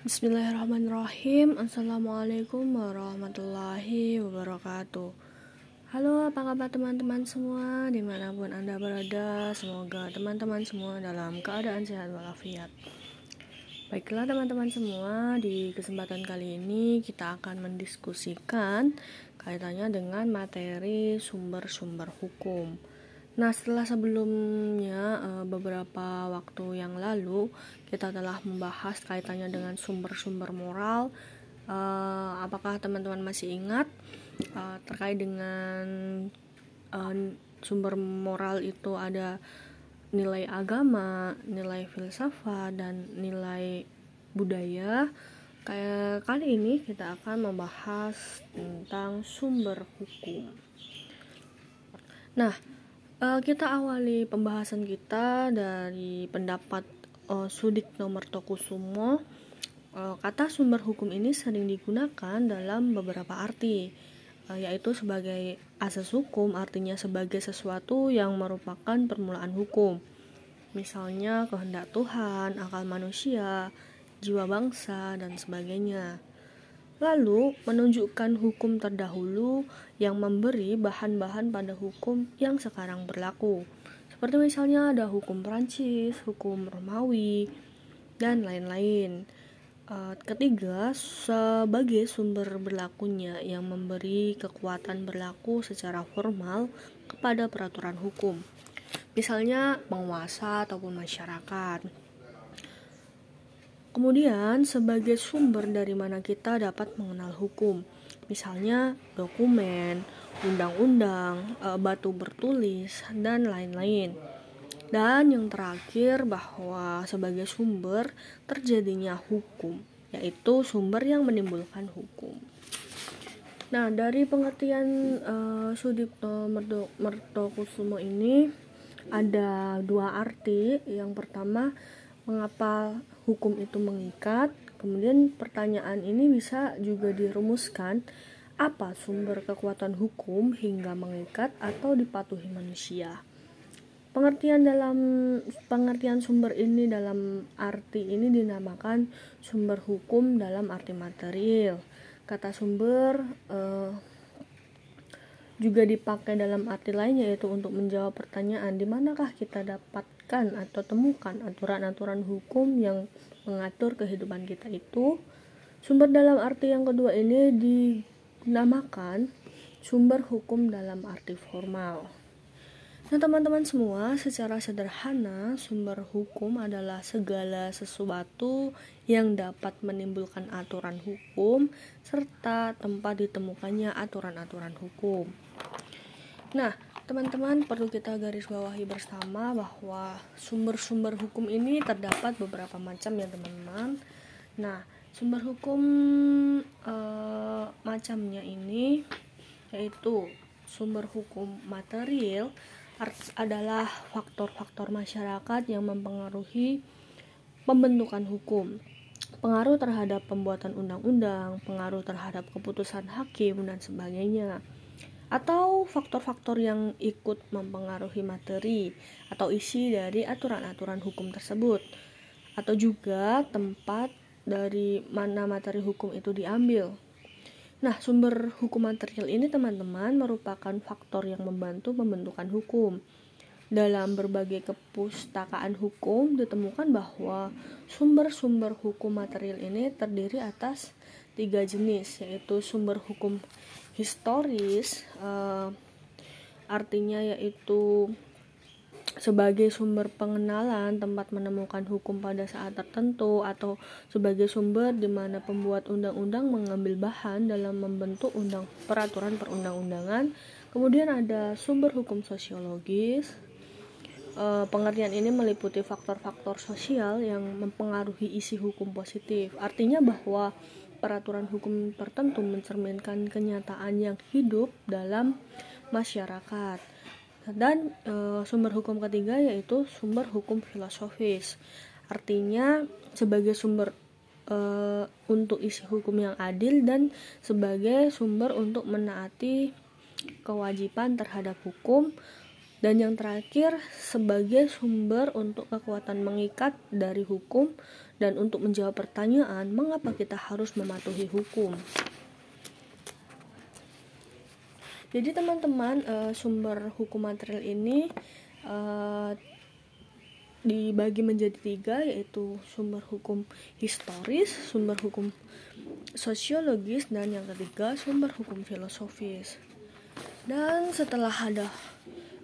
Bismillahirrahmanirrahim. Assalamualaikum warahmatullahi wabarakatuh. Halo apa kabar teman-teman semua? Di mana pun anda berada Semoga teman-teman semua dalam keadaan sehat walafiat. Baiklah teman-teman semua Di kesempatan kali ini kita akan mendiskusikan Kaitannya dengan materi sumber-sumber hukum Nah, setelah sebelumnya eh, beberapa waktu yang lalu kita telah membahas kaitannya dengan sumber-sumber moral. Eh, apakah teman-teman masih ingat eh, terkait dengan sumber moral itu ada nilai agama, nilai filsafat dan nilai budaya? Kayak kali ini kita akan membahas tentang sumber hukum. Nah, Uh, kita awali pembahasan kita dari pendapat uh, Sudik nomor Tokusumo. Uh, kata sumber hukum ini sering digunakan dalam beberapa arti, uh, yaitu sebagai asas hukum, artinya sebagai sesuatu yang merupakan permulaan hukum. Misalnya kehendak Tuhan, akal manusia, jiwa bangsa, dan sebagainya lalu menunjukkan hukum terdahulu yang memberi bahan-bahan pada hukum yang sekarang berlaku. Seperti misalnya ada hukum Prancis, hukum Romawi, dan lain-lain. Eh, ketiga, sebagai sumber berlakunya yang memberi kekuatan berlaku secara formal kepada peraturan hukum. Misalnya penguasa ataupun masyarakat. Kemudian, sebagai sumber dari mana kita dapat mengenal hukum, misalnya dokumen, undang-undang, e, batu bertulis, dan lain-lain. Dan yang terakhir, bahwa sebagai sumber terjadinya hukum, yaitu sumber yang menimbulkan hukum. Nah, dari pengertian uh, Sudipto Mertokusumo ini ada dua arti. Yang pertama, mengapa hukum itu mengikat. Kemudian pertanyaan ini bisa juga dirumuskan apa sumber kekuatan hukum hingga mengikat atau dipatuhi manusia. Pengertian dalam pengertian sumber ini dalam arti ini dinamakan sumber hukum dalam arti material. Kata sumber eh, juga dipakai dalam arti lain yaitu untuk menjawab pertanyaan di manakah kita dapat dapatkan atau temukan aturan-aturan hukum yang mengatur kehidupan kita itu sumber dalam arti yang kedua ini dinamakan sumber hukum dalam arti formal. Nah, teman-teman semua, secara sederhana, sumber hukum adalah segala sesuatu yang dapat menimbulkan aturan hukum serta tempat ditemukannya aturan-aturan hukum. Nah, Teman-teman perlu kita garis bawahi bersama bahwa sumber-sumber hukum ini terdapat beberapa macam ya teman-teman. Nah, sumber hukum e, macamnya ini yaitu sumber hukum material adalah faktor-faktor masyarakat yang mempengaruhi pembentukan hukum pengaruh terhadap pembuatan undang-undang, pengaruh terhadap keputusan hakim, dan sebagainya atau faktor-faktor yang ikut mempengaruhi materi atau isi dari aturan-aturan hukum tersebut atau juga tempat dari mana materi hukum itu diambil. Nah, sumber hukum material ini teman-teman merupakan faktor yang membantu pembentukan hukum. Dalam berbagai kepustakaan hukum ditemukan bahwa sumber-sumber hukum material ini terdiri atas tiga jenis, yaitu sumber hukum historis uh, artinya yaitu sebagai sumber pengenalan tempat menemukan hukum pada saat tertentu atau sebagai sumber di mana pembuat undang-undang mengambil bahan dalam membentuk undang peraturan perundang-undangan. Kemudian ada sumber hukum sosiologis. E, pengertian ini meliputi faktor-faktor sosial yang mempengaruhi isi hukum positif. Artinya bahwa peraturan hukum tertentu mencerminkan kenyataan yang hidup dalam masyarakat. Dan e, sumber hukum ketiga yaitu sumber hukum filosofis. Artinya sebagai sumber e, untuk isi hukum yang adil dan sebagai sumber untuk menaati kewajiban terhadap hukum dan yang terakhir sebagai sumber untuk kekuatan mengikat dari hukum dan untuk menjawab pertanyaan mengapa kita harus mematuhi hukum. Jadi teman-teman uh, sumber hukum material ini uh, dibagi menjadi tiga yaitu sumber hukum historis, sumber hukum sosiologis dan yang ketiga sumber hukum filosofis. Dan setelah ada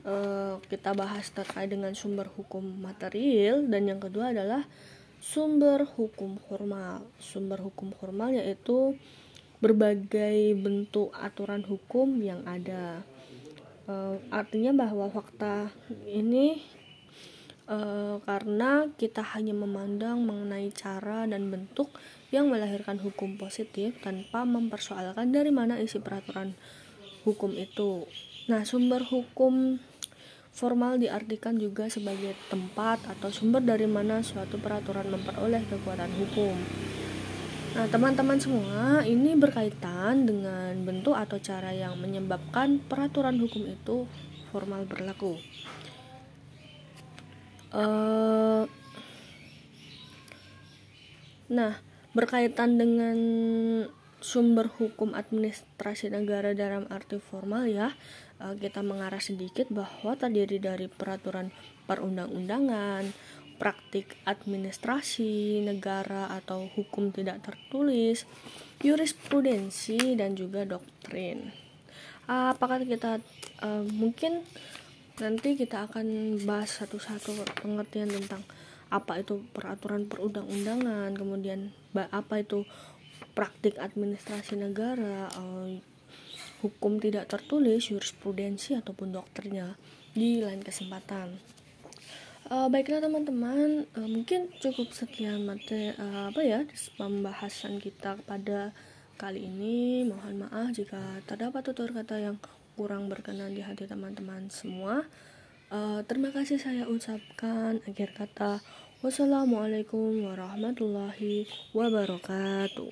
uh, kita bahas terkait dengan sumber hukum material dan yang kedua adalah sumber hukum formal. Sumber hukum formal yaitu berbagai bentuk aturan hukum yang ada. Uh, artinya bahwa fakta ini uh, karena kita hanya memandang mengenai cara dan bentuk yang melahirkan hukum positif tanpa mempersoalkan dari mana isi peraturan hukum itu. Nah, sumber hukum formal diartikan juga sebagai tempat atau sumber dari mana suatu peraturan memperoleh kekuatan hukum. Nah, teman-teman semua, ini berkaitan dengan bentuk atau cara yang menyebabkan peraturan hukum itu formal berlaku. Uh, nah, berkaitan dengan sumber hukum administrasi negara dalam arti formal ya, uh, kita mengarah sedikit bahwa terdiri dari peraturan perundang-undangan, praktik administrasi negara atau hukum tidak tertulis, jurisprudensi dan juga doktrin. Apakah kita uh, mungkin nanti kita akan bahas satu-satu pengertian tentang apa itu peraturan perundang-undangan, kemudian apa itu praktik administrasi negara, uh, hukum tidak tertulis, jurisprudensi ataupun doktrinnya di lain kesempatan. Uh, baiklah teman-teman, uh, mungkin cukup sekian materi uh, apa ya pembahasan kita pada kali ini. Mohon maaf jika terdapat tutur kata yang kurang berkenan di hati teman-teman semua. Uh, terima kasih saya ucapkan akhir kata. Wassalamualaikum warahmatullahi wabarakatuh.